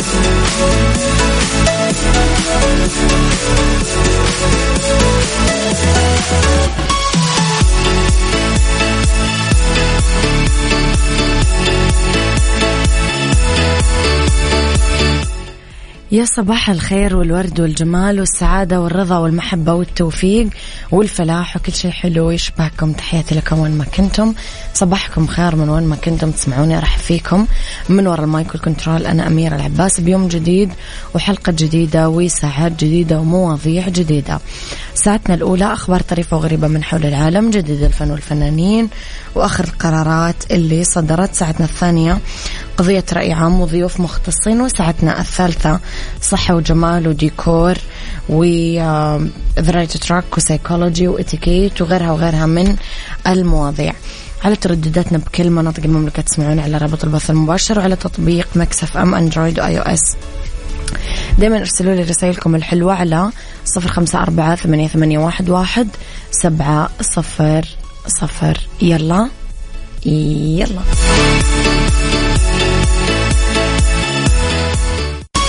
Thank you. يا صباح الخير والورد والجمال والسعادة والرضا والمحبة والتوفيق والفلاح وكل شيء حلو يشبهكم تحياتي لكم وين ما كنتم. صباحكم خير من وين ما كنتم تسمعوني راح فيكم من وراء ال mic وال control أنا أميرة العباس. بيوم جديد وحلقة جديدة وساعات جديدة ومواضيع جديدة. ساعتنا الأولى أخبار طريفة وغريبة من حول العالم جديد الفن والفنانين وآخر القرارات اللي صدرت. ساعتنا الثانية قضية رأي عام وضيوف مختصين وساعتنا الثالثة صحة وجمال وديكور و the track و psychology و etiquette وغيرها وغيرها من المواضيع. على تردداتنا بكل مناطق المملكة تسمعون على رابط البث المباشر وعلى تطبيق Mix FM Android و iOS. دايما ارسلوا لي رسائلكم الحلوة على صفر خمسة أربعة ثمانية, ثمانية واحد, واحد سبعة صفر صفر. يلا. يلا.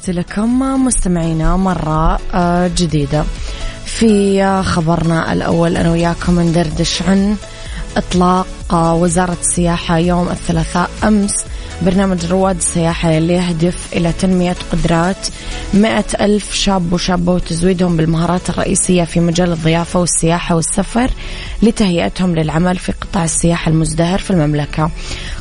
تحياتي لكم مستمعينا مرة آه، جديدة. في آه، خبرنا الأول أنا وياكم ندردش عن إطلاق آه، وزارة السياحة يوم الثلاثاء أمس. برنامج رواد السياحة اللي يهدف إلى تنمية قدرات. مئة ألف شاب وشابة وتزويدهم بالمهارات الرئيسية في مجال الضيافة والسياحة والسفر لتهيئتهم للعمل في قطاع السياحة المزدهر في المملكة.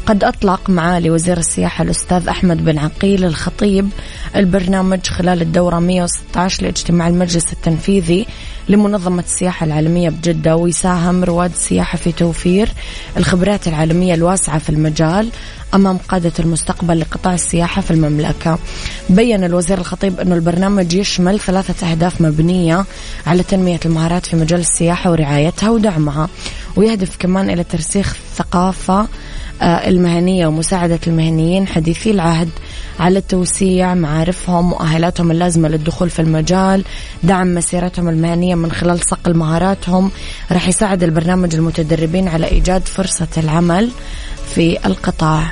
قد أطلق معالي وزير السياحة الأستاذ أحمد بن عقيل الخطيب البرنامج خلال الدورة 116 لاجتماع المجلس التنفيذي لمنظمة السياحة العالمية بجدة ويساهم رواد السياحة في توفير الخبرات العالمية الواسعة في المجال أمام قادة المستقبل لقطاع السياحة في المملكة. بين الوزير الخطيب أن البرنامج يشمل ثلاثة أهداف مبنية على تنمية المهارات في مجال السياحة ورعايتها ودعمها. ويهدف كمان إلى ترسيخ الثقافة آه، المهنية ومساعدة المهنيين حديثي العهد على توسيع معارفهم ومؤهلاتهم اللازمة للدخول في المجال دعم مسيرتهم المهنية من خلال صقل مهاراتهم. راح يساعد البرنامج المتدربين على إيجاد فرصة العمل في القطاع.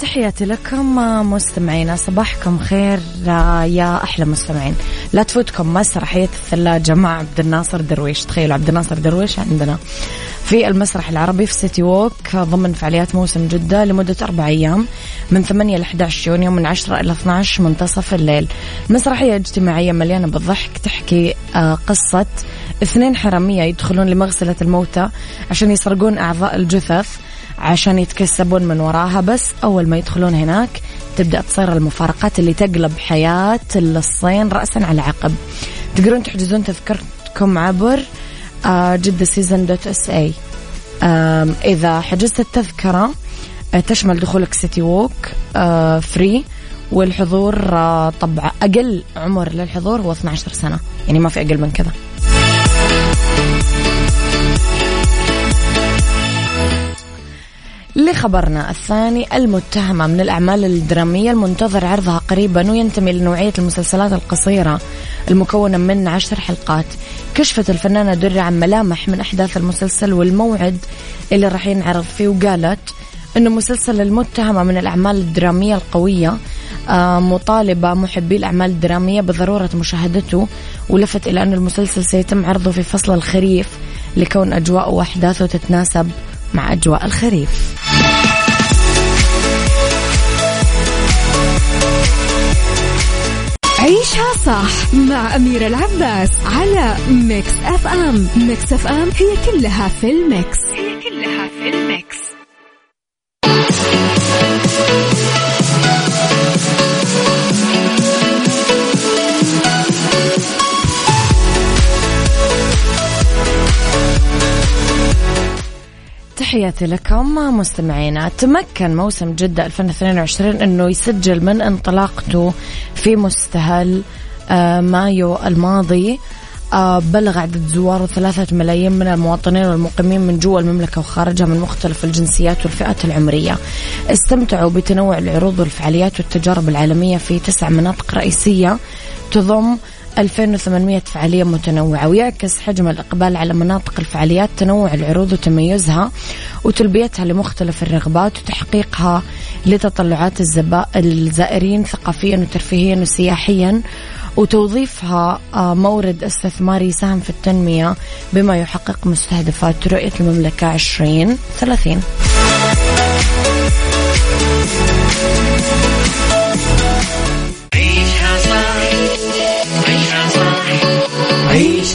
تحياتي لكم آه، مستمعينا صباحكم خير آه، يا أحلى مستمعين. لا تفوتكم مسرحية الثلاجة مع عبد الناصر درويش. تخيلوا عبد الناصر درويش عندنا في المسرح العربي في سيتي ووك آه، ضمن فعاليات موسم جدة لمدة أربع أيام من 8 ل 11 يونيو من 10 إلى 12 منتصف الليل. مسرحية اجتماعية مليانة بالضحك تحكي قصة اثنين حرامية يدخلون لمغسلة الموتى عشان يسرقون أعضاء الجثث. عشان يتكسبون من وراها. بس أول ما يدخلون هناك تبدأ تصير المفارقات اللي تقلب حياة اللصين رأسا على عقب تقدرون تحجزون تذكرتكم عبر آه، Jeddah Season dot SA إذا حجزت التذكرة آه، تشمل دخولك City Walk free والحضور آه، طبعا أقل عمر للحضور هو 12 سنة. يعني ما في أقل من كذا. لخبرنا الثاني المتهمة من الأعمال الدرامية المنتظر عرضها قريبا وينتمي لنوعية المسلسلات القصيرة المكونة من عشر حلقات. كشفت الفنانة درة عن ملامح من أحداث المسلسل والموعد اللي راح ينعرض فيه وقالت أنه مسلسل المتهمة من الأعمال الدرامية القوية آه، مطالبة محبي الأعمال الدرامية بضرورة مشاهدته ولفت إلى أن المسلسل سيتم عرضه في فصل الخريف لكون أجواءه وأحداثه تتناسب مع أجواء الخريف. عيشها صح مع أميرة العباس على Mix FM. Mix FM هي كلها في ال mix. هي تحياتي لكم مستمعينا تمكن موسم جدة 2022 أنه يسجل من انطلاقته في مستهل آه، مايو الماضي آه، بلغ عدد زواره ثلاثة ملايين من المواطنين والمقيمين من جوا المملكة وخارجها من مختلف الجنسيات والفئات العمرية. استمتعوا بتنوع العروض والفعاليات والتجارب العالمية في تسع مناطق رئيسية تضم 2800 فعالية متنوعة ويعكس حجم الإقبال على مناطق الفعاليات تنوع العروض وتميزها وتلبيتها لمختلف الرغبات وتحقيقها لتطلعات الزائرين ثقافيا وترفيهيا وسياحيا وتوظيفها آه، مورد استثماري يساهم في التنمية بما يحقق مستهدفات رؤية المملكة 2030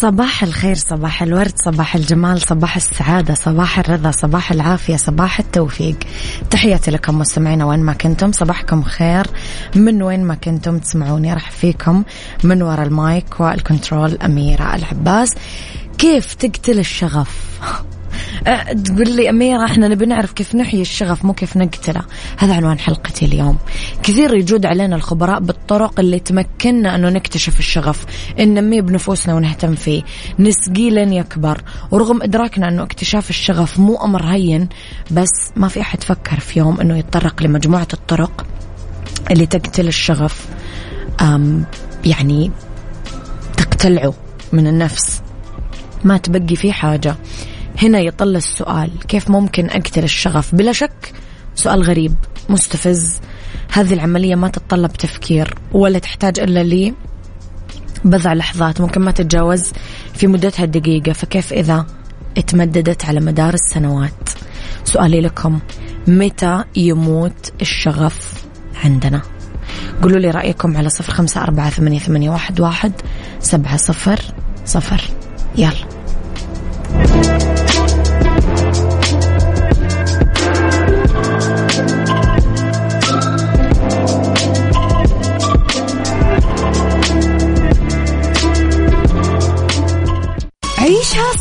صباح الخير صباح الورد صباح الجمال صباح السعادة صباح الرضا صباح العافية صباح التوفيق. تحياتي لكم مستمعينا وين ما كنتم. صباحكم خير. من وين ما كنتم تسمعوني راح فيكم من وراء ال mic وال control أميرة العباس. كيف تقتل الشغف؟ تقول لي أميرة إحنا نبي نعرف كيف نحيي الشغف مو كيف نقتله. هذا عنوان حلقتي اليوم. كثير يجود علينا الخبراء بالطرق اللي تمكننا أنه نكتشف الشغف ننميه بنفوسنا ونهتم فيه. نسقيه لين يكبر. ورغم إدراكنا أنه اكتشاف الشغف مو أمر هين بس ما في أحد فكر في يوم أنه يتطرق لمجموعة الطرق اللي تقتل الشغف. يعني تقتلعه من النفس. ما تبقي فيه حاجة. هنا يطل السؤال كيف ممكن أقتل الشغف؟ بلا شك سؤال غريب مستفز. هذه العملية ما تتطلب تفكير ولا تحتاج إلا لي. بضع لحظات ممكن ما تتجاوز في مدتها دقيقة فكيف إذا اتمددت على مدار السنوات؟ سؤالي لكم متى يموت الشغف عندنا؟ قولوا لي رأيكم على صفر خمسة أربعة ثمانية, واحد سبعة صفر صفر. يلا.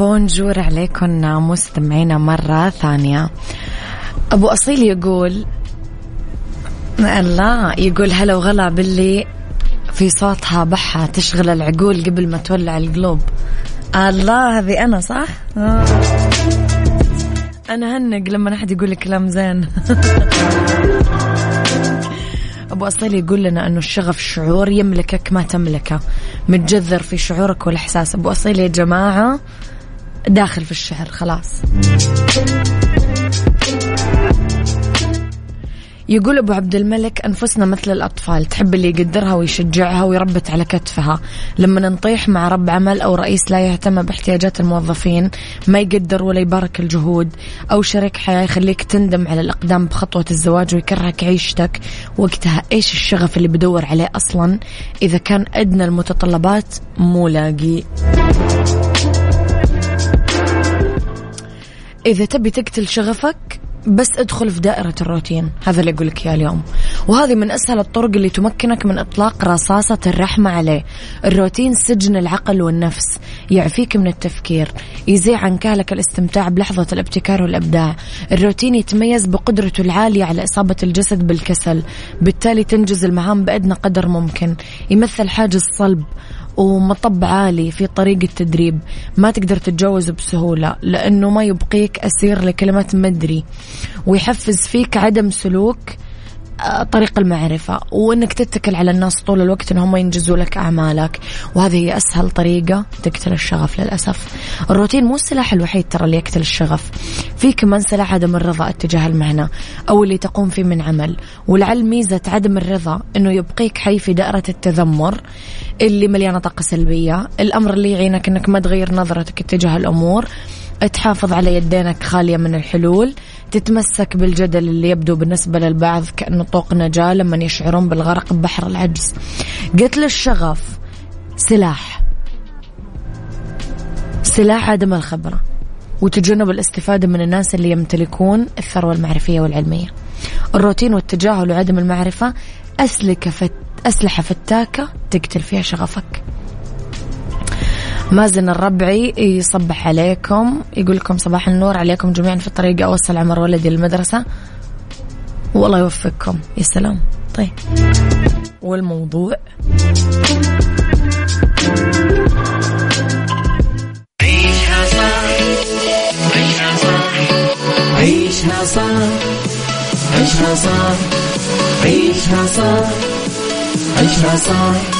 بونجور عليكم مستمعينا مرة ثانية. أبو أصيل يقول لا يقول هلا وغلا باللي في صوتها بحة تشغل العقول قبل ما تولع القلوب. الله هذه أنا صح؟ آه. أنا هنق لما أحد يقول كلام زين. أبو أصيل يقول لنا أنه الشغف شعور يملكك ما تملكه. متجذر في شعورك والإحساس. أبو أصيل يا جماعة داخل في الشعر خلاص. يقول أبو عبد الملك أنفسنا مثل الأطفال تحب اللي يقدرها ويشجعها ويربت على كتفها. لما نطيح مع رب عمل أو رئيس لا يهتم باحتياجات الموظفين ما يقدر ولا يبارك الجهود. أو شريك حياة يخليك تندم على الإقدام بخطوة الزواج ويكرهك عيشتك. وقتها إيش الشغف اللي بدور عليه أصلا؟ إذا كان أدنى المتطلبات مو لاقي. إذا تبي تقتل شغفك بس ادخل في دائرة الروتين. هذا اللي أقولك إياه اليوم. وهذه من أسهل الطرق اللي تمكنك من إطلاق رصاصة الرحمة عليه. الروتين سجن العقل والنفس. يعفيك من التفكير. يزيع عن كهلك الاستمتاع بلحظة الابتكار والإبداع. الروتين يتميز بقدرته العالية على إصابة الجسد بالكسل. بالتالي تنجز المهام بأدنى قدر ممكن. يمثل حاجز صلب. ومطب عالي في طريق التدريب ما تقدر تتجاوزه بسهولة لأنه ما يبقيك أسير لكلمة مدري. ويحفز فيك عدم سلوك طريق المعرفة وإنك تتكل على الناس طول الوقت انهم ينجزوا لك أعمالك. وهذه هي أسهل طريقة تقتل الشغف للأسف. الروتين مو السلاح الوحيد ترى اللي يقتل الشغف. في كمان سلاح عدم الرضا اتجاه المهنة أو اللي تقوم فيه من عمل. ولعل ميزة عدم الرضا إنه يبقيك حي في دائرة التذمر اللي مليانة طاقة سلبية. الأمر اللي يعينك إنك ما تغير نظرتك اتجاه الأمور. تحافظ على يدينك خالية من الحلول. تتمسك بالجدل اللي يبدو بالنسبة للبعض كأنه طوق نجاة لما يشعرون بالغرق ببحر العجز. قتل الشغف سلاح. سلاح عدم الخبرة وتجنب الاستفادة من الناس اللي يمتلكون الثروة المعرفية والعلمية. الروتين والتجاهل وعدم المعرفة. أسلحة فتاكة تقتل فيها شغفك. مازن الربعي يصبح عليكم يقول لكم صباح النور عليكم جميعا في الطريق أوصل عمر ولدي للمدرسة والله يوفقكم. يا سلام. طيب. والموضوع؟ عيشها صح عيشها صح عيشها صح عيشها صح عيشها صح عيشها صح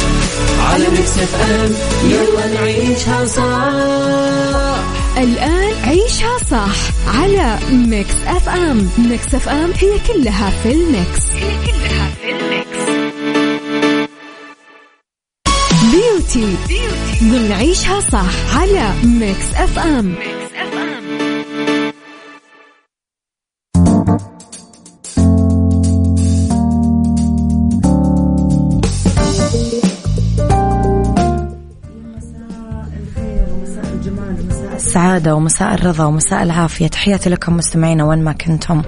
على Mix FM. يلا نعيشها صح. الآن عيشها صح على Mix FM. Mix FM هي كلها في ال mix. هي كلها في ال mix. beauty, beauty. ضمن عيشها صح على Mix FM. Mix السعادة ومساء الرضا ومساء العافية. تحياتي لكم مستمعينا وين ما كنتم.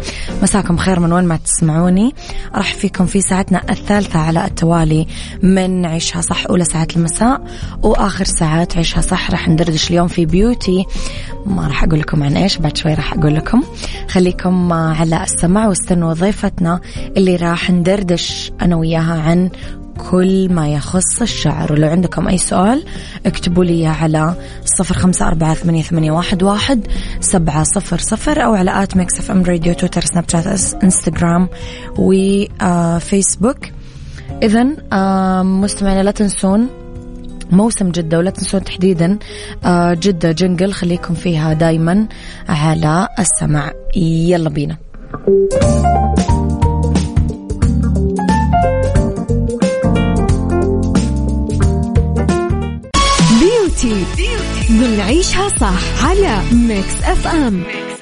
مساكم خير من وين ما تسمعوني. راح فيكم في ساعتنا الثالثة على التوالي من عيشها صح أولى ساعات المساء وآخر ساعات عيشها صح. راح ندردش اليوم في بيوتي. ما راح أقول لكم عن إيش بعد شوي راح أقول لكم. خليكم على السمع واستنوا ضيفتنا اللي راح ندردش أنا وياها عن كل ما يخص الشعر. ولو عندكم أي سؤال اكتبوا لي على صفر خمسة أربعة ثمانية, واحد, سبعة صفر صفر أو على at Mix FM Radio تويتر سناب شات إنستغرام وفيسبوك إذا مستمعينا لا تنسون موسم جدة ولا تنسون تحديدا آه، جدة Jungle خليكم فيها دايما على السمع. يلا بينا. بنعيشها صح على ميكس اف ام ميكس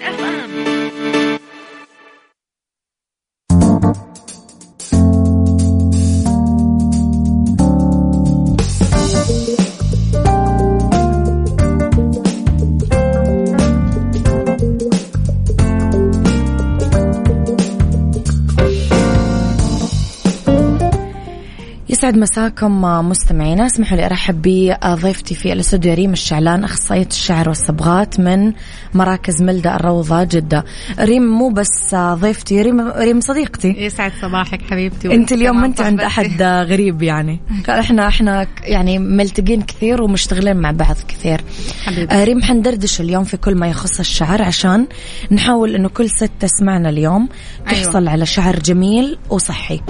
يسعد مساكم مستمعينا. اسمحوا لي أرحب بضيفتي في الأستوديو ريم الشعلان أخصائية الشعر والصبغات من مراكز ملدأ الروضة جدة. ريم مو بس ضيفتي ريم ريم صديقتي. يسعد صباحك حبيبتي. أنت اليوم ما أنت عند أحد غريب يعني. إحنا إحنا يعني ملتقين كثير ومشتغلين مع بعض كثير. حبيبتي. آه، ريم حندردش اليوم في كل ما يخص الشعر عشان نحاول إنه كل ست تسمعنا اليوم أيوة. تحصل أيوة. على شعر جميل وصحي.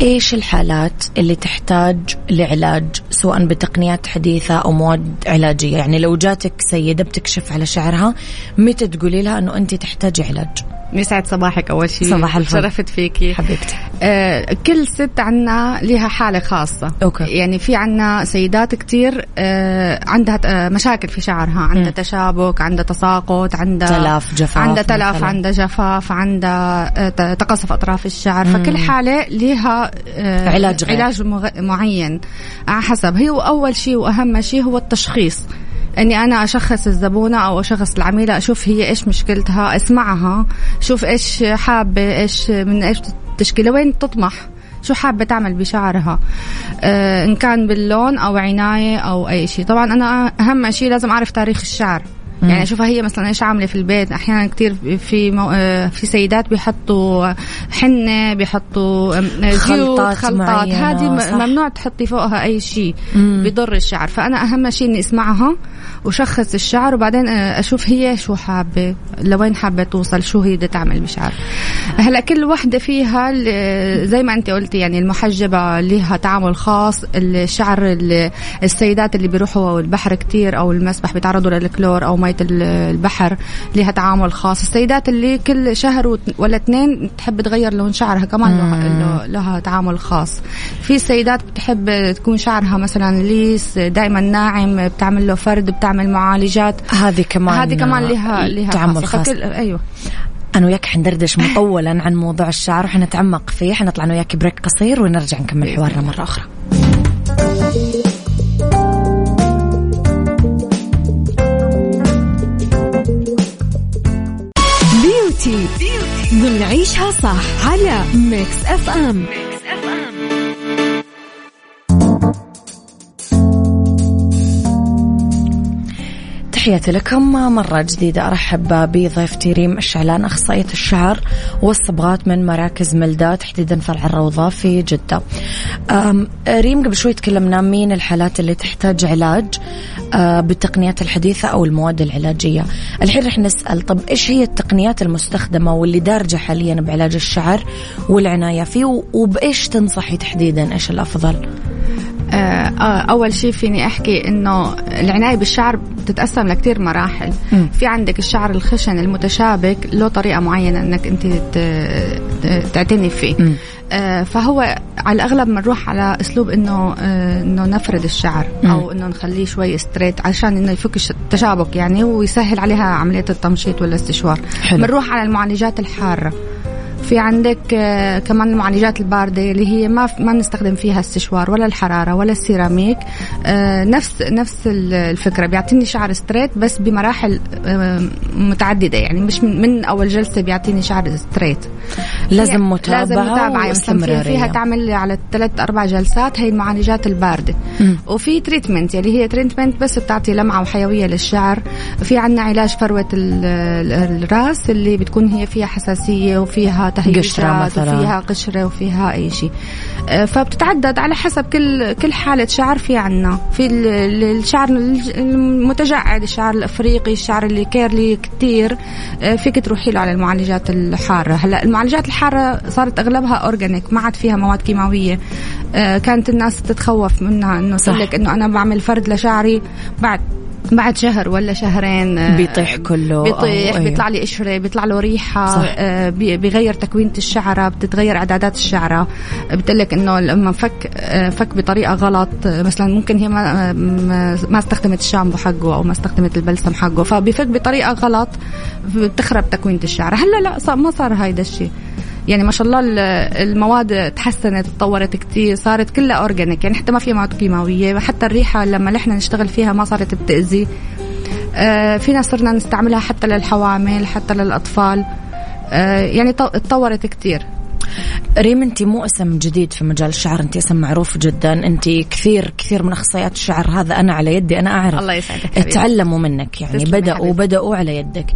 إيش الحالات اللي تحتاج لعلاج سواء بتقنيات حديثة أو مواد علاجية؟ يعني لو جاتك سيدة بتكشف على شعرها متى تقولي لها إنه انت تحتاجي علاج؟ يسعد صباحك أول شيء صباح الفل. شرفت فيكي حبيبتي. آه كل ست عنا لها حالة خاصة. أوكي. يعني في عنا سيدات كتير آه عندها آه مشاكل في شعرها. عندها م. تشابك عندها تساقط عندها تلف جفاف عندها تلف عندها جفاف عندها آه تقصف أطراف الشعر. م. فكل حالة لها آه علاج غير. علاج معين. على حسب. هي أول شيء وأهم شيء هو التشخيص. إني أنا أشخص الزبونة أو أشخص العميلة أشوف هي إيش مشكلتها أسمعها شوف إيش حابة إيش من إيش تشكيلة وين تطمح شو حابة تعمل بشعرها. آه إن كان باللون أو عناية أو أي شيء. طبعا أنا أهم شيء لازم أعرف تاريخ الشعر. يعني اشوفها هي مثلا إيش عاملة في البيت. أحيانا كثير في مو... آه، في سيدات بيحطوا حنة بيحطوا خلطات, خلطات. هذه ممنوع تحطي فوقها أي شيء. بيضر الشعر. فأنا أهم شيء إني أسمعها وشخص الشعر وبعدين آه، أشوف هي شو حابة لوين حابة توصل شو هي بدها تعمل بشعر هلأ كل وحدة فيها زي ما أنت قلتي يعني المحجبة لها تعامل خاص. الشعر السيدات اللي بيروحوا البحر كتير أو المسبح بيتعرضوا للكلور أو ميه البحر لها تعامل خاص. السيدات اللي كل شهر ولا اثنين تحب تغير لون شعرها كمان لها, لها تعامل خاص. في سيدات بتحب تكون شعرها مثلا ليس دائما ناعم بتعمل له فرد بتعمل معالجات. هذه كمان هذه كمان لها لها تعامل خاص. أيوه. أنا وياك حندردش مطولا عن موضوع الشعر وحنتعمق فيه. حنطلع أنا وياك بريك قصير ونرجع نكمل حوارنا مرة أخرى. beauty. بنعيشها صح على Mix FM Mix تحياتي لكم. مرة جديدة أرحب بضيفتي ريم الشعلان أخصائية الشعر والصبغات من مراكز ملدا تحديدا فرع الروضة في جدة. ريم قبل شوي تكلمنا مين الحالات اللي تحتاج علاج أه، بالتقنيات الحديثة أو المواد العلاجية. الحين رح نسأل طب إيش هي التقنيات المستخدمة واللي دارجة حاليا بعلاج الشعر والعناية فيه؟ وبإيش تنصحي تحديدا؟ إيش الأفضل؟ آه، آه، أول شيء فيني أحكي إنه العناية بالشعر بتتقسم لكثير مراحل م. في عندك الشعر الخشن المتشابك له طريقة معينة إنك أنت تعتني فيه م. آه فهو على الأغلب بنروح على أسلوب إنه إنه نفرد الشعر. أو إنه نخليه شوي ستريت عشان إنه يفك التشابك يعني ويسهل عليها عملية التمشيط والاستشوار بنروح على المعالجات الحارة في عندك آه، كمان المعالجات الباردة اللي هي ما ما نستخدم فيها السشوار ولا الحرارة ولا السيراميك. آه، نفس نفس الفكرة بيعطيني شعر straight بس بمراحل آه، متعددة يعني مش من, أول جلسة بيعطيني شعر straight. لازم متابعة لازم متابعة واستمرارية. فيها تعمل على ثلاث أربع جلسات هي المعالجات الباردة. م. وفي treatment اللي يعني هي treatment بس بتعطي لمعة وحيوية للشعر. في عندنا علاج فروة الرأس اللي بتكون هي فيها حساسية وفيها تهيجات وفيها قشرة وفيها أي شيء. آه، فبتتعدد على حسب كل كل حالة شعر في عنا. في الشعر المتجعد الشعر الأفريقي الشعر اللي curly كثير آه، فيك تروحي له على المعالجات الحارة. هلا المعالجات الحارة صارت أغلبها organic ما عاد فيها مواد كيماوية. آه، كانت الناس تتخوف منها إنه تقول لك إنه أنا بعمل فرد لشعري. بعد بعد شهر ولا شهرين آه، بيطيح كله. بيطيح بيطلع لي قشره بيطلع له ريحة صح. آه، بيغير تكوينة الشعرة بتتغير أعدادات الشعرة. بتقول لك إنه لما فك آه، فك بطريقة غلط مثلا ممكن هي ما ما استخدمت الشامبو حقه أو ما استخدمت البلسم حقه فبيفك بطريقة غلط بتخرب تكوينة الشعرة. هلأ لا ما صار هيدا الشيء. يعني ما شاء الله المواد تحسنت تطورت كتير صارت كلها اورجانيك يعني حتى ما في مواد كيماوية حتى الريحة لما نحن نشتغل فيها ما صارت بتأذي. آه فينا صرنا نستعملها حتى للحوامل حتى للأطفال. آه يعني تطورت كتير. ريم انت مو اسم جديد في مجال الشعر انت اسم معروف جدا. انت كثير كثير من أخصائيات الشعر هذا أنا على يدي أنا أعرف. الله يسعدك تعلموا منك يعني بداوا بدأوا على يدك.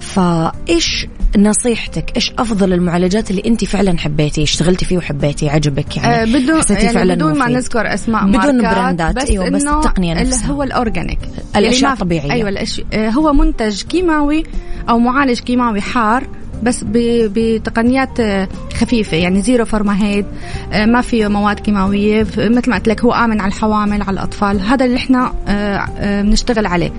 فإيش نصيحتك؟ إيش أفضل المعالجات اللي انت فعلا حبيتي اشتغلتي فيه وحبيتي عجبك يعني؟ آه بدون يعني فعلا بدون ما نذكر أسماء بدون براندات بس أيوه بس التقنية نفسها. اللي هو ال organic. الأشياء الطبيعية. أيوه الاشياء آه هو منتج كيماوي أو معالج كيماوي حار بس بتقنيات آه، خفيفة يعني zero formaldehyde آه، ما فيه مواد كيماوية مثل ما قلت لك هو آمن على الحوامل على الأطفال هذا اللي إحنا آه، بنشتغل عليه.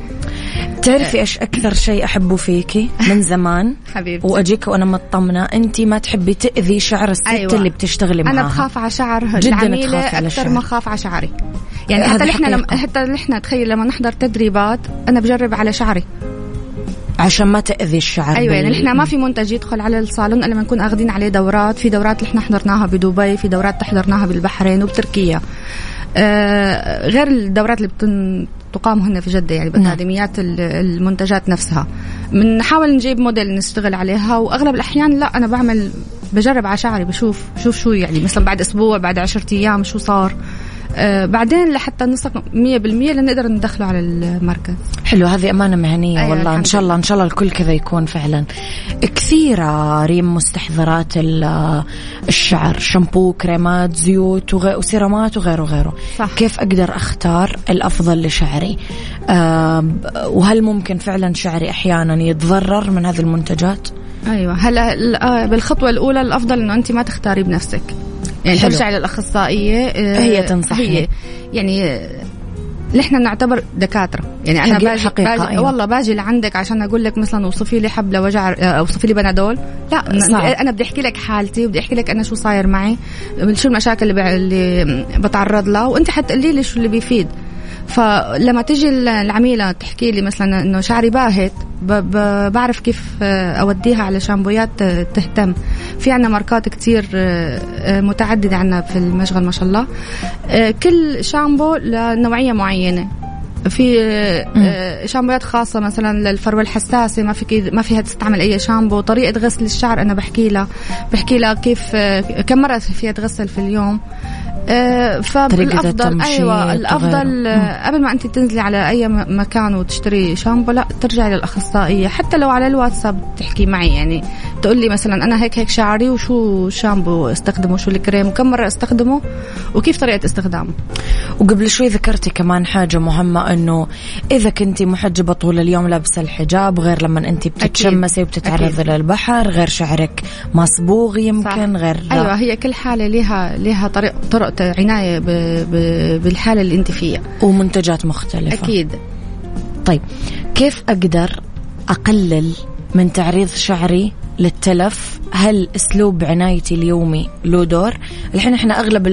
تعرفي إيش أكثر شيء أحبه فيكي من زمان؟ حبيبتي. وأجيك وأنا مطمنة أنت ما تحبي تأذي شعر الست أيوة. اللي بتشتغلي معاها. أنا بخاف على شعر جدا أكثر ما اخاف على شعري. يعني حتى إحنا لما حتى إحنا تخيل لما نحضر تدريبات أنا بجرب على شعري. عشان ما تأذي الشعر أيوه يعني إحنا ما في منتج يدخل على الصالون إلا لما نكون أخذين عليه دورات. في دورات اللي إحنا حضرناها بدبي في دورات حضرناها بالبحرين وبتركيا. آه غير الدورات اللي بتن تقام هنا في جدة يعني بأكاديميات المنتجات نفسها. بنحاول نجيب موديل نشتغل عليها وأغلب الأحيان لا أنا بعمل بجرب على شعري بشوف شوف شو يعني مثلا بعد أسبوع بعد عشرة أيام شو صار. آه بعدين لحتى نثق 100% لنقدر ندخله على المركز. حلو هذه أمانة مهنية أيوة والله إن شاء الله إن شاء الله الكل كذا يكون فعلا. كثيرة ريم مستحضرات الشعر شامبو كريمات زيوت وسيرامات وغيره وغيره. صح. كيف أقدر أختار الأفضل لشعري؟ آه وهل ممكن فعلا شعري أحيانا يتضرر من هذه المنتجات؟ أيوه. هلا آه، بالخطوة الأولى الأفضل إنه أنت ما تختاري بنفسك. يعني حلو. ترجعي للاخصائيه آه، هي تنصح هي يعني نحن نعتبر دكاترة يعني أنا باجي, حقيقة باجي أيوة. والله باجي لعندك عشان أقول لك مثلا اوصفي لي حب لوجع آه، اوصفي لي بنادول لا صعب. أنا بدي أحكي لك حالتي وبدي أحكي لك أنا شو صاير معي شو المشاكل اللي, اللي بتعرض لها وأنت حتقولي لي شو اللي بيفيد فلما تجي العميلة تحكي لي مثلا إنه شعري باهت بعرف كيف أوديها على شامبويات تهتم. في عنا ماركات كتير متعددة عنا في المشغل ما شاء الله. كل شامبو لنوعية معينة. في شامبوات خاصة مثلا للفروة الحساسة ما فيك ما فيها تستعمل أي شامبو. طريقة غسل الشعر أنا بحكي لها بحكي لها كيف كم مرة فيها تغسل في اليوم. آه، فالافضل أيوه الأفضل آه، قبل ما أنت تنزلي على أي مكان وتشتري شامبو لا ترجعي للأخصائية. حتى لو على الواتساب تحكي معي يعني تقول لي مثلا أنا هيك هيك شعري وشو الشامبو استخدمه شو الكريم وكم مرة استخدمه وكيف طريقة استخدامه. وقبل شوي ذكرتي كمان حاجة مهمة إنه إذا كنتي محجبة طول اليوم لابسة الحجاب غير لما انت بتتشمسي وبتتعرضي للبحر غير شعرك مصبوغ يمكن صح. غير أيوه هي كل حالة لها لها طريق طرق عناية بالحاله اللي انت فيها ومنتجات مختلفة. أكيد. طيب كيف أقدر أقلل من تعريض شعري للتلف. هل أسلوب عنايتي اليومي له دور؟ الحين إحنا أغلب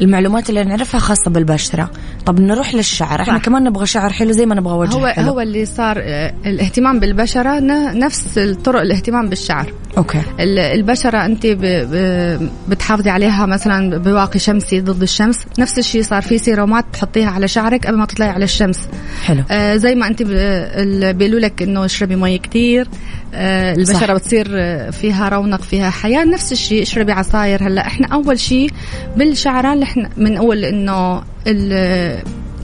المعلومات اللي نعرفها خاصة بالبشرة. طب نروح للشعر. إحنا كمان نبغى شعر حلو زي ما نبغى وجه هو حلو. هو اللي صار آه، الاهتمام بالبشرة نفس طرق الاهتمام بالشعر. أوكي. البشرة أنت بتحافظي عليها مثلا بواقي شمسي ضد الشمس. نفس الشيء صار في سيرومات تحطيها على شعرك قبل ما تطلعي على الشمس. حلو. آه زي ما أنت بيقولوا لك إنه اشربي مي كثير آه البشرة صح. بتصير فيها رونق فيها حياة. نفس الشيء اشربي عصاير. هلأ إحنا أول شيء بالشعران اللي إحنا بنقول إنه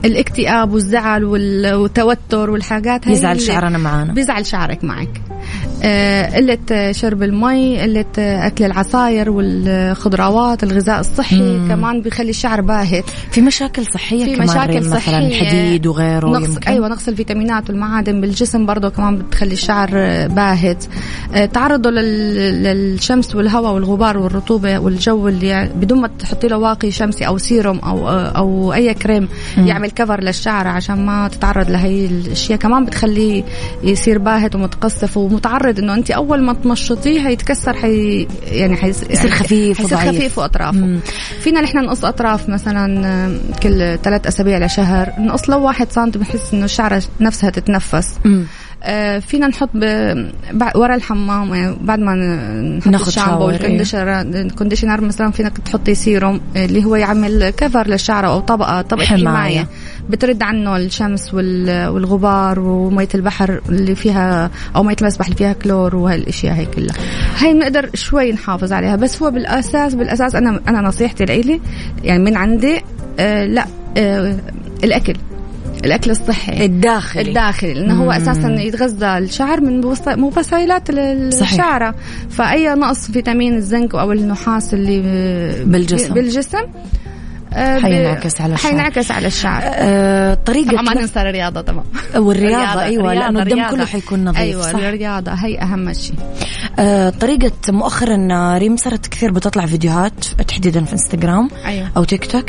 الاكتئاب والزعل والتوتر والحاجات هاي يزعل شعرنا معانا. بيزعل شعرك معك. قلة شرب المي قلة أكل العصاير والخضروات الغذاء الصحي مم. كمان بيخلي الشعر باهت في مشاكل صحية في كمان مشاكل صحية مثلا الحديد وغيره نقص يمكن. أيوة نقص الفيتامينات والمعادن بالجسم برضه كمان بتخلي الشعر باهت آه، تعرضه للشمس والهواء والغبار والرطوبة والجو اللي بدون ما تحطي له واقي شمسي أو سيروم أو أو أي كريم مم. يعمل كفر للشعر عشان ما تتعرض لهي الأشياء كمان بتخليه يصير باهت ومتقصف ومتعرض إنه انت أول ما تمشطيه هيتكسر حي يعني حيصير يعني خفيف حيصير خفيف وأطرافه. مم. فينا نحن نقص أطراف مثلا كل ثلاث أسابيع لشهر. نقص لو واحد سنتي بحس إنه الشعرة نفسها تتنفس. مم. آه فينا نحط ورا الحمام يعني بعد ما نحط الشامبو وال conditioner ال conditioner مثلا فينك تحطي سيروم اللي هو يعمل cover للشعر أو طبقة طبقة حماية. بترد عنه الشمس والغبار ومية البحر اللي فيها أو مية المسبح اللي فيها كلور وهالأشياء هي كلها. هي بنقدر شوي نحافظ عليها بس هو بالأساس بالأساس أنا أنا نصيحتي لإلي يعني من عندي آه لا آه الأكل الأكل الصحي الداخلي. الداخلي لأنه هو أساسا يتغذى الشعر من مفصلات الشعرة. فأي نقص فيتامين الزنك أو النحاس اللي بالجسم. بالجسم حينعكس على الشعر. حينعكس على الشعر. أه طريقة طبعا ما ننسى الرياضة طبعا. والرياضة أيوة لأنه الدم كله حيكون نظيف أيوة صح. الرياضة هي أهم شيء. أه طريقة مؤخرا ريم صارت كثير بتطلع فيديوهات تحديدا في إنستغرام أيوة. أو تيك توك.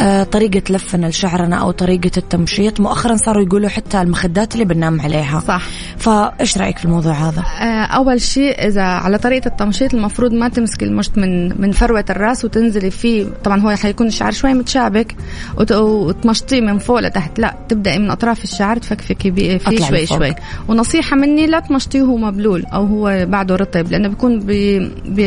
أه طريقة لفنا لشعرنا أو طريقة التمشيط مؤخرا صاروا يقولوا حتى المخدات اللي بننام عليها. صح. فإيش رأيك في الموضوع هذا؟ أه أول شيء إذا على طريقة التمشيط المفروض ما تمسكي المشط من من فروة الرأس وتنزلي فيه طبعا هو حيكون الشعر شوي متشابك وتمشطيه من فوق لتحت. لا تبدأي من أطراف الشعر تفكفكي فيه شوي شوي. ونصيحة مني لا تمشطيه وهو مبلول أو هو بعده رطب لأنه بيكون بي, بي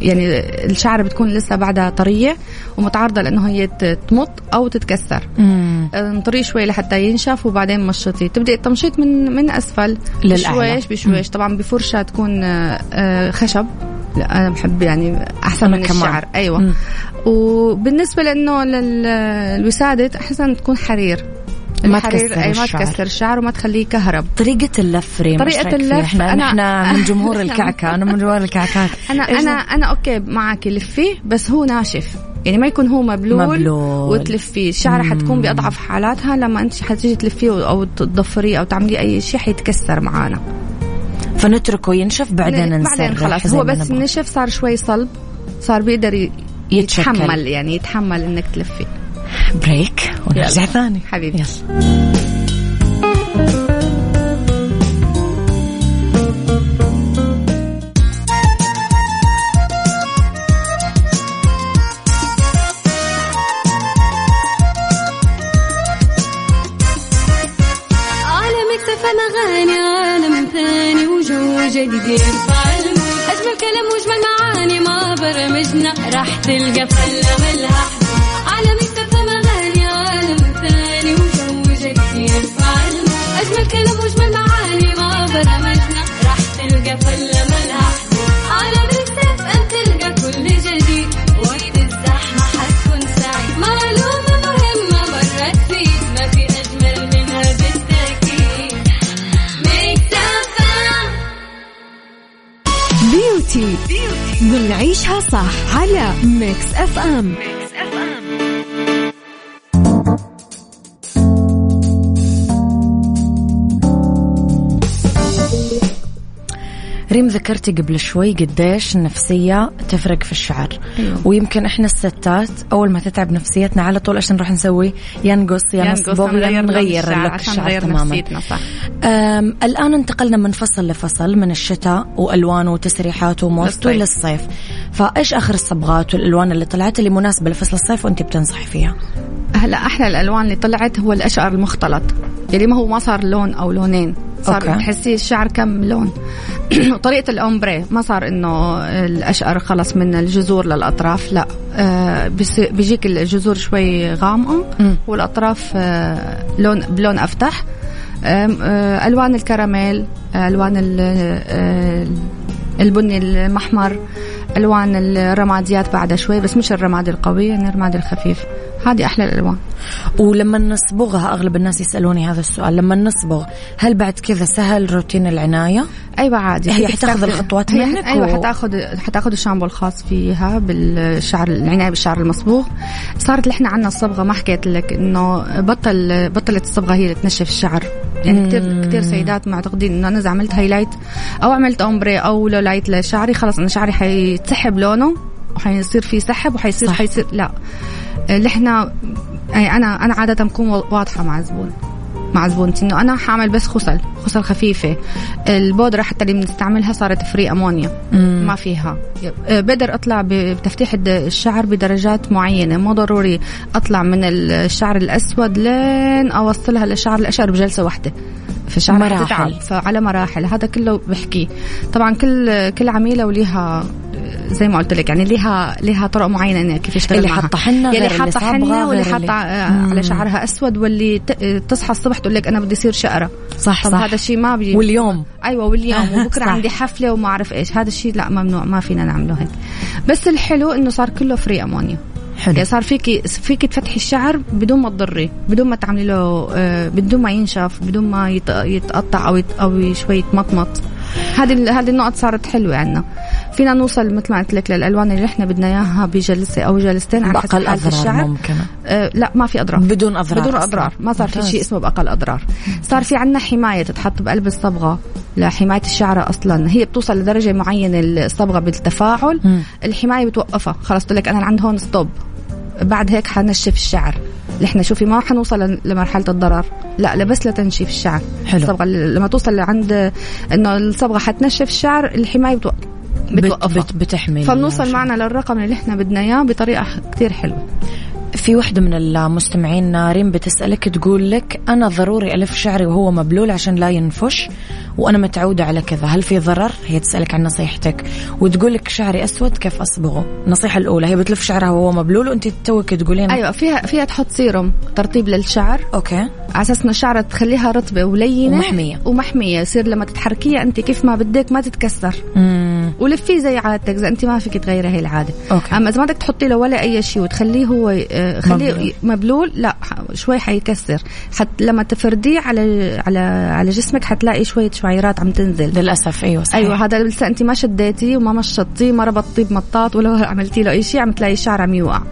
يعني الشعر بتكون لسه بعدها طرية ومتعرضة لأنه هي تمط أو تتكسر. انطريه شوي لحتى ينشف وبعدين مشطيه. تبدأ التمشيط من من أسفل بشويش بشويش. طبعا بفرشة تكون آه، خشب. لا أنا بحب يعني أحسن من كمان. الشعر. أيوه. مم. وبالنسبة لإنه للوسادة أحسن تكون حرير. ما تكسر أي ما تكسر الشعر وما تخليه كهرب طريقة اللف ريم طريقة اللف إحنا أنا إحنا من جمهور الكعكة أنا من جمهور الكعكات. أنا أنا أنا أوكي معك لفيه بس هو ناشف. يعني ما يكون هو مبلول, مبلول. وتلفيه. الشعر حتكون بأضعف حالاتها لما أنت حتيجي تلفيه أو تضفريه أو تعملي أي شيء حيتكسر معانا. فنتركه ينشف بعدين نسرح بعدين خلاص هو بس نشف صار شوي صلب صار بيقدر. يتحمل يعني يتحمل إنك تلفي. بريك ونرجع ثاني. حبيبي. يلا. راح بنعيشها صح على Mix FM ريم ذكرتي قبل شوي قديش النفسية تفرق في الشعر. أيوة. ويمكن إحنا الستات أول ما تتعب نفسيتنا على طول إيش نروح نسوي يا نقص يا نقص نصبغ يا نغير نغير الشعر تماما. صح. أم الآن انتقلنا من فصل لفصل من الشتاء وألوان وتسريحات وموسته للصيف. فإيش آخر الصبغات والألوان اللي طلعت اللي مناسبة لفصل الصيف وأنت بتنصحي فيها؟ هلا أحلى الألوان اللي طلعت هو الاشقر المختلط. يعني ما هو ما صار لون أو لونين صار. بتحسي الشعر كم لون. وطريقه الأومبري ما صار إنه الأشقر خلص من الجذور للأطراف لا. آه بيجيك الجذور شوي غامقة. والأطراف آه لون بلون أفتح. آه ألوان الكراميل ألوان ال- البني المحمر. الوان الرماديات بعدها شوي بس مش الرماد القوي يعني الرماد الخفيف. هذه أحلى الألوان. ولما نصبغها أغلب الناس يسألوني هذا السؤال لما نصبغ هل بعد كذا سهل روتين العناية؟ أيوه عادي. هي حتاخذ الخطوات هي- منك أيوه و- حتاخذ حتاخذ الشامبو الخاص فيها بالشعر العناية بالشعر المصبوغ. صارت اللي إحنا عندنا الصبغة ما حكيت لك إنه بطل بطلت الصبغة هي اللي تنشف الشعر. يعني كثير كثير سيدات معتقدين إنه أنا إذا عملت highlight أو عملت ombre أو lowlight لشعري خلص أنا شعري حيتسحب لونه وحيصير في سحب وحيصير صح. حيصير لا. اللي إحنا يعني أنا أنا عادة بكون واضحة مع الزبون. مع زبونتي إنه أنا حأعمل بس خصل خصل خفيفة. البودرة حتى اللي بنستعملها صارت free ammonia. ما فيها. آه، بقدر أطلع بتفتيح الشعر بدرجات معينة. مو ضروري أطلع من الشعر الأسود لين أوصلها للشعر الاشقر بجلسة واحدة. في الشعر مراحل. فعلى مراحل. هذا كله بحكي طبعا كل كل عميلة وليها زي ما قلت لك يعني ليها ليها طرق معينة إنها كيف يشتغل اللي يلي غير اللي حاطة حنة واللي حاطة آه،. على شعرها أسود واللي تصحى الصبح تقول لك أنا بدي يصير شقرة. صح طب صح. هذا الشيء ما بي واليوم. أيوه واليوم. وبكرة. عندي حفلة وما أعرف إيش. هذا الشيء لا ممنوع ما فينا نعمله هيك. بس الحلو إنه صار كله فري أمونيا. حلو. يعني صار فيكي فيكي تفتحي الشعر بدون ما تضري بدون ما تعملي له آه، بدون ما ينشف بدون ما يت- يتقطع أو أو شوي يتمطمط هذه هذه النقط صارت حلوة عندنا. فينا نوصل مثل ما قلت لك للألوان اللي إحنا بدنا إياها بجلسة أو جلستين على حسب حالة أضرار الشعر. ممكنة. آه لا ما في أضرار. بدون أضرار بدون. أضرار. ما صار في. شيء اسمه بأقل أضرار. صار في عندنا حماية تتحط بقلب الصبغة لحماية الشعر أصلا. هي بتوصل لدرجة معينة الصبغة بالتفاعل. مم. الحماية بتوقفها. خلاص تقول لك أنا عند هون ستوب بعد هيك حنشف الشعر. إحنا شوفي ما حنوصل لمرحلة الضرر لا لا بس لتنشيف الشعر حلو. الصبغه لما توصل لعند إنه الصبغة حتنشف الشعر الحماية بتوقف بت بتوقفها بت بتحمي فبنوصل. معنا للرقم اللي إحنا بدنا إياه بطريقة كتير حلوة في وحدة من المستمعين ريم بتسألك تقول لك أنا ضروري ألف شعري وهو مبلول عشان لا ينفش وأنا متعودة على كذا هل في ضرر؟ هي تسألك عن نصيحتك وتقول لك شعري أسود كيف أصبغه؟ النصيحة الأولى هي بتلف شعرها وهو مبلول وأنت توك تقولين أيوه فيها فيها تحط سيروم ترطيب للشعر okay على أساس انه الشعر تخليها رطبة ولينة ومحمية. ومحمية يصير لما تتحركيها أنت كيف ما بدك ما تتكسر مم. ولفيه زي عادتك إذا أنت ما فيك تغيري هي العادة. okay. أما إذا ما بدك تحطي له ولا أي شيء وتخليه هو آه، خليه مبلول. مبلول, لا شوي حيكسر. حت لما تفرديه على على على جسمك حتلاقي شوية شعيرات عم تنزل. للأسف أيوة صحيح. أيوه هذا لسه أنت ما شديتي وما مشطتيه ما ربطتيه بمطاط ولا عملتي له أي شيء عم تلاقي الشعر عم يوقع.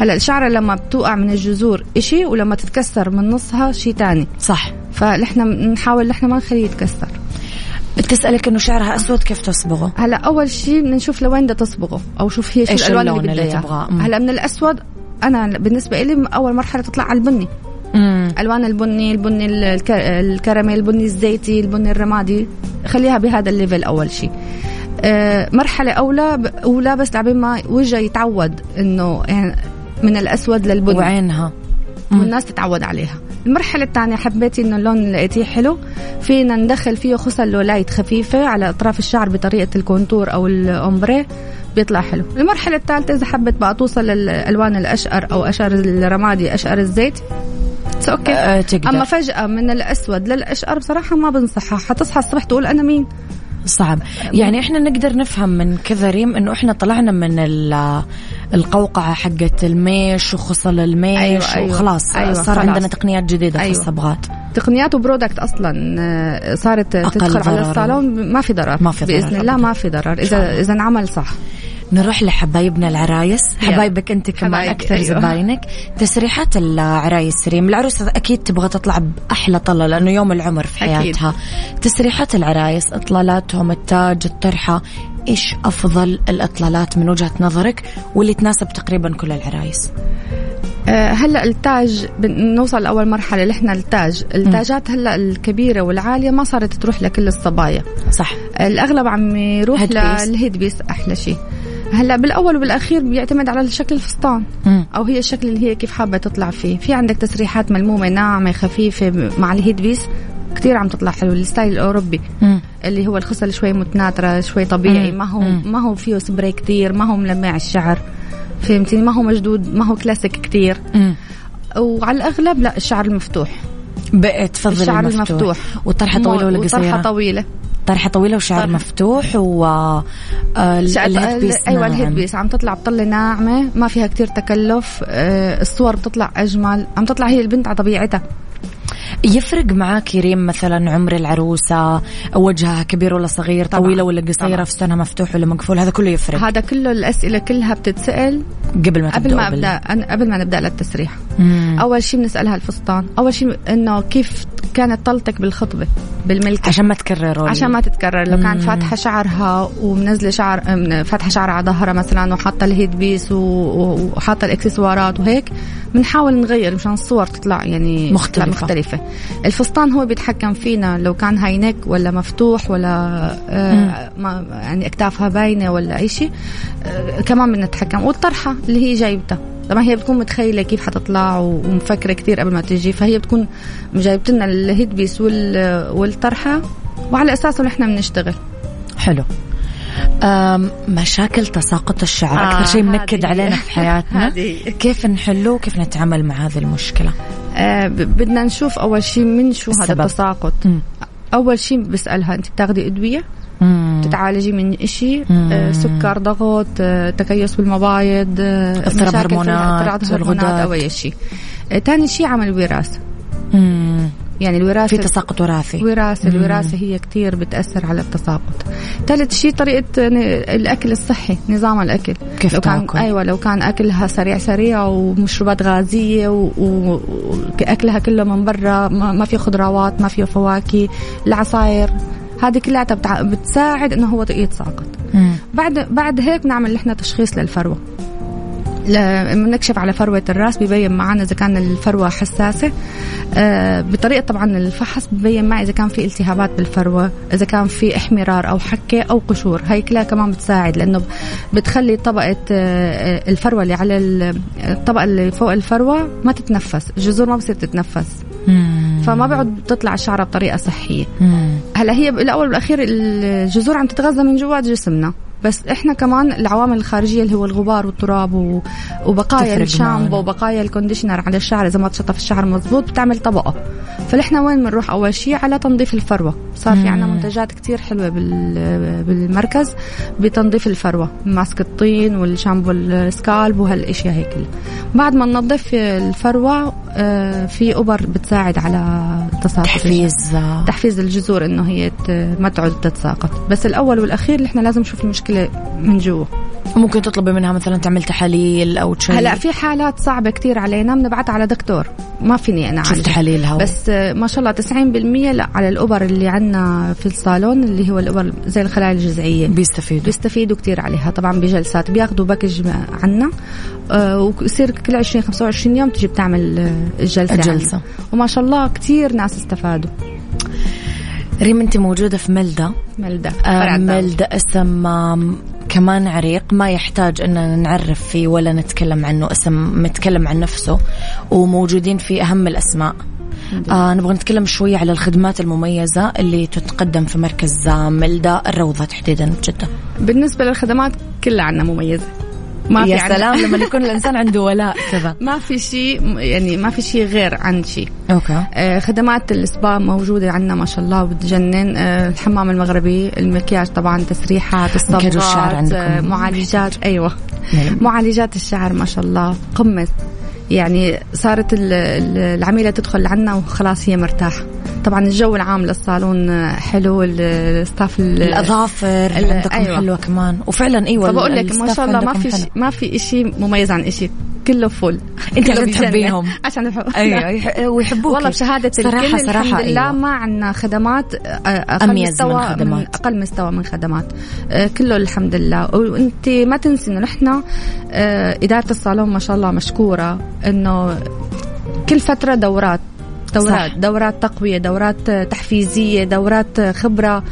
هلأ الشعرة لما بتوقع من الجذور إشي ولما تتكسر من نصها شيء تاني. صح. فنحن نحاول نحن ما نخليه يتكسر. بتسألك إنه شعرها أسود كيف تصبغه؟ هلا أول شيء بدنا نشوف لوين بدها تصبغه أو شوف هي شو الألوان اللي اللي بدها تبغاه؟ هلا من الأسود أنا بالنسبة لي أول مرحلة تطلع على البني مم. ألوان البني البني الك- الكراميل البني الزيتي البني الرمادي خليها بهذا ال level أول شيء آه، مرحلة أولى أولى بس لعبين ما وجهها يتعود إنه يعني من الأسود للبني وعينها. والناس تتعود عليها المرحلة الثانية حبيتي إنه اللون اللي لقيتيه حلو. فينا ندخل فيه خصل lowlights خفيفة على أطراف الشعر بطريقة الكونتور أو الأومبري. بيطلع حلو. المرحلة الثالثة إذا حبت بقى توصل للألوان الأشقر أو أشقر الرمادي أشقر الزيت. It's okay تقدر. أما فجأة من الأسود للأشقر بصراحة ما بنصحها. حتصحى الصبح تقول أنا مين؟ صعب. يعني إحنا نقدر نفهم من كذا ريم إنه إحنا طلعنا من القوقعة حقت الميش وخصل الميش أيوة، أيوة. وخلاص أيوة، صار خلاص. عندنا تقنيات جديدة أيوة. في الصبغات تقنيات و product أصلا آه، صارت تدخل على. الصالون ما في ضرر ما في ضرر بإذن الله. ما في ضرر. اذا إذا انعمل صح نروح لحبايبنا العرايس. حبايبك أنت كمان أكثر أيوة. زباينك تسريحات العرايس ريم العروسة أكيد تبغى تطلع بأحلى طلة لأنه يوم العمر في أكيد. حياتها تسريحات العرايس إطلالاتهم التاج الطرحة إيش أفضل الإطلالات من وجهة نظرك واللي تناسب تقريبا كل العرايس؟ آه، هلأ التاج بنوصل لأول مرحلة اللي إحنا التاج. التاجات هلأ الكبيرة والعالية ما صارت تروح لكل الصبايا. صح. الأغلب عم يروح. لل head piece أحلى شيء هلأ بالأول وبالاخير بيعتمد على الشكل الفستان. مم. أو هي الشكل اللي هي كيف حابة تطلع فيه. في عندك تسريحات ملمومة ناعمة خفيفة مع ال head piece كثير عم تطلع حلو. ال style الأوروبي مم. اللي هو الخصل شوي متناثره شوي طبيعي. مم. ما هو مم. ما هو فيه سبراي كثير ما هو ملمع الشعر. فهمتني ما هو مشدود ما هو كلاسيك كثير. وعلى الأغلب لا الشعر المفتوح. بقى تفضل الشعر المفتوح, المفتوح. والطرحه طويلة ولا وطرحة قصيرة؟ طويلة. طرحة طويلة وشعر طرحة. مفتوح و آه، ال head piece. أيوه. ال head piece. عم تطلع بطله ناعمة ما فيها كتير تكلف. آه، الصور بتطلع أجمل. عم تطلع هي البنت على طبيعتها. يفرق معاك يا ريم مثلا عمر العروسة وجهها كبير ولا صغير طبعاً. طويلة ولا قصيرة طبعاً. فستانها مفتوح ولا مقفول هذا كله يفرق هذا كله الأسئلة كلها بتتسأل قبل ما قبل ما أبدأ قبل ما نبدأ للتسريح مم. أول شيء بنسألها الفستان أول شيء إنه كيف كانت طلتك بالخطبة بالملكه عشان ما تكرروا عشان ما تتكرر لو كان مم. فاتحة شعرها ومنزلة شعر فاتحة شعرها على ظهرها مثلا وحاطة ال head piece وحاطة الإكسسوارات وهيك بنحاول نغير مشان الصور تطلع يعني مختلفة. تطلع مختلفة الفستان هو بيتحكم فينا. لو كان high neck ولا مفتوح ولا آه ما يعني اكتافها باينة ولا أي شيء آه كمان بنتحكم والطرحة اللي هي جايبتها طبعا هي بتكون متخيلة كيف حتطلع ومفكرة كثير قبل ما تجي فهي بتكون جايبت لنا الهيد بيس وال- والطرحة وعلى أساسه نحن بنشتغل. حلو. مشاكل تساقط الشعر آه، أكثر شيء منكد. علينا في حياتنا. كيف نحله وكيف نتعامل مع هذه المشكلة آه بدنا نشوف أول شيء من شو هذا السبب. التساقط مم. أول شيء بسألها أنت بتاخذي أدوية مم. تتعالجي من مم. آه سكر ضغط آه تكيس بالمبايض آه اضطراب هرمونات اضطراب هرمونات. أو اي شيء تاني شيء عمل وراثة. يعني الوراثة في تساقط وراثي. وراثة الوراثة هي كتير بتأثر على التساقط. ثالث شيء طريقة ن- الأكل الصحي نظام الأكل. كيف لو كان تأكل؟ أيوة لو كان أكلها سريع سريع ومشروبات غازية وأكلها كله من برا ما في خضروات ما في فواكه العصاير هذه كلها بتساعد إنه هو يتساقط. مم. بعد بعد هيك نعمل نحن تشخيص للفروة. بنكشف على فروة الراس ببين معنا إذا كان الفروة حساسة. آه، بطريقة طبعا الفحص ببين معي إذا كان في التهابات بالفروة إذا كان في احمرار أو حكة أو قشور. هاي كلها كمان بتساعد لأنه بتخلي طبقة آه، الفروة اللي على ال- الطبقة اللي فوق الفروة ما تتنفس الجذور ما بصير تتنفس. فما بيقعد تطلع الشعرة بطريقة صحية. مم. هلأ هي بالأول والأخير الجذور عم تتغذى من جوات جسمنا. بس إحنا كمان العوامل الخارجية اللي هو الغبار والتراب. وبقايا الشامبو. وبقايا ال conditioner على الشعر إذا ما تشطف الشعر مزبوط بتعمل طبقة فنحن وين بنروح أول شيء على تنظيف الفروة صار في عندنا. منتجات كتير حلوة بال... بالمركز بتنظيف الفروة ماسك الطين والشامبو ال scalp وهالأشياء هي كلها بعد ما ننظف الفروة آه، في أبر بتساعد على تساقط. تحفيز تحفيز الجذور إنه هي ما تعود تتساقط بس الأول والأخير إحنا لازم نشوف المشكلة من جوا. ممكن تطلبي منها مثلا تعمل تحاليل أو شيء؟ هلا في حالات صعبة كتير علينا بنبعتها على دكتور. ما فيني أنا شوف اعالجها تحاليلها بس ما شاء الله 90% لا على الابر اللي عندنا في الصالون اللي هو الابر زي الخلايا الجذعيه بيستفيدوا. بيستفيدوا كتير عليها طبعا بجلسات. بياخذوا package عنا. آه، ويصير كل 20 25 يوم تجي بتعمل آه، الجلسة الجلسة. عندنا. وما شاء الله كتير ناس استفادوا. ريم أنت موجودة في ملدا ملدا آه،. ملدا اسم كمان عريق. ما يحتاج ان نعرف فيه ولا نتكلم عنه اسم متكلم عن نفسه وموجودين في أهم الأسماء. آه نبغى نتكلم شوية على الخدمات المميزة اللي تتقدم في مركز آه، ملدا الروضة تحديدا بجدة بالنسبة للخدمات كلها عنا مميزة. ما في يا سلام لما يكون الإنسان عنده ولاء كذا. ما في شيء يعني ما في شيء غير عن شيء. okay. آه، خدمات السبا موجودة عندنا ما شاء الله وبتجنن آه، الحمام المغربي المكياج طبعا تسريحات الصبغات عندكم. آه، معالجات. أيوة. نعم. معالجات الشعر ما شاء الله. قمة. يعني صارت ال- ال- العميلة تدخل عنا وخلاص هي مرتاحة. طبعا الجو العام للصالون حلو ال staff الأظافر عندكم أيوة. حلوة كمان. وفعلا إيوه فبقول لك ما شاء الله ما في شي ما في شيء مميز عن شيء كله فل. انت عشان تحبيهم. عشان الحب أيوه ويحبوك. والله بشهادة صراحة الكل صراحة الحمد لله أيوة. ما عندنا خدمات أقل مستوى من خدمات. من أقل مستوى من خدمات. كله الحمد لله. وانت ما تنسي إنه نحن إدارة الصالون ما شاء الله مشكورة إنه كل فترة دورات. دورات صح. دورات تقوية دورات تحفيزية دورات خبرة.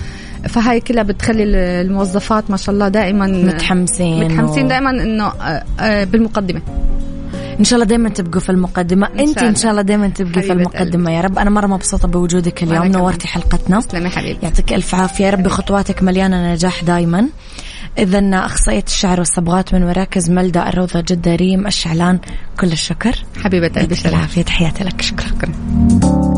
فهاي كلها بتخلي الموظفات ما شاء الله دائما متحمسين متحمسين و... دائما إنه بالمقدمة. إن شاء الله دائما تبقوا في المقدمة. إن أنت إن شاء الله دائما تبقي في المقدمة. يا رب أنا مرة مبسوطة بوجودك اليوم. نورتي حلقتنا. تسلمي حبيبي يعطيك ألف عافية. يا رب خطواتك مليانة نجاح دائما إذا أخصائية الشعر والصبغات من مراكز ملدة الروضة جدة ريم الشعلان كل الشكر. حبيبة قلبي العافية. تحياتي لك. شكرا.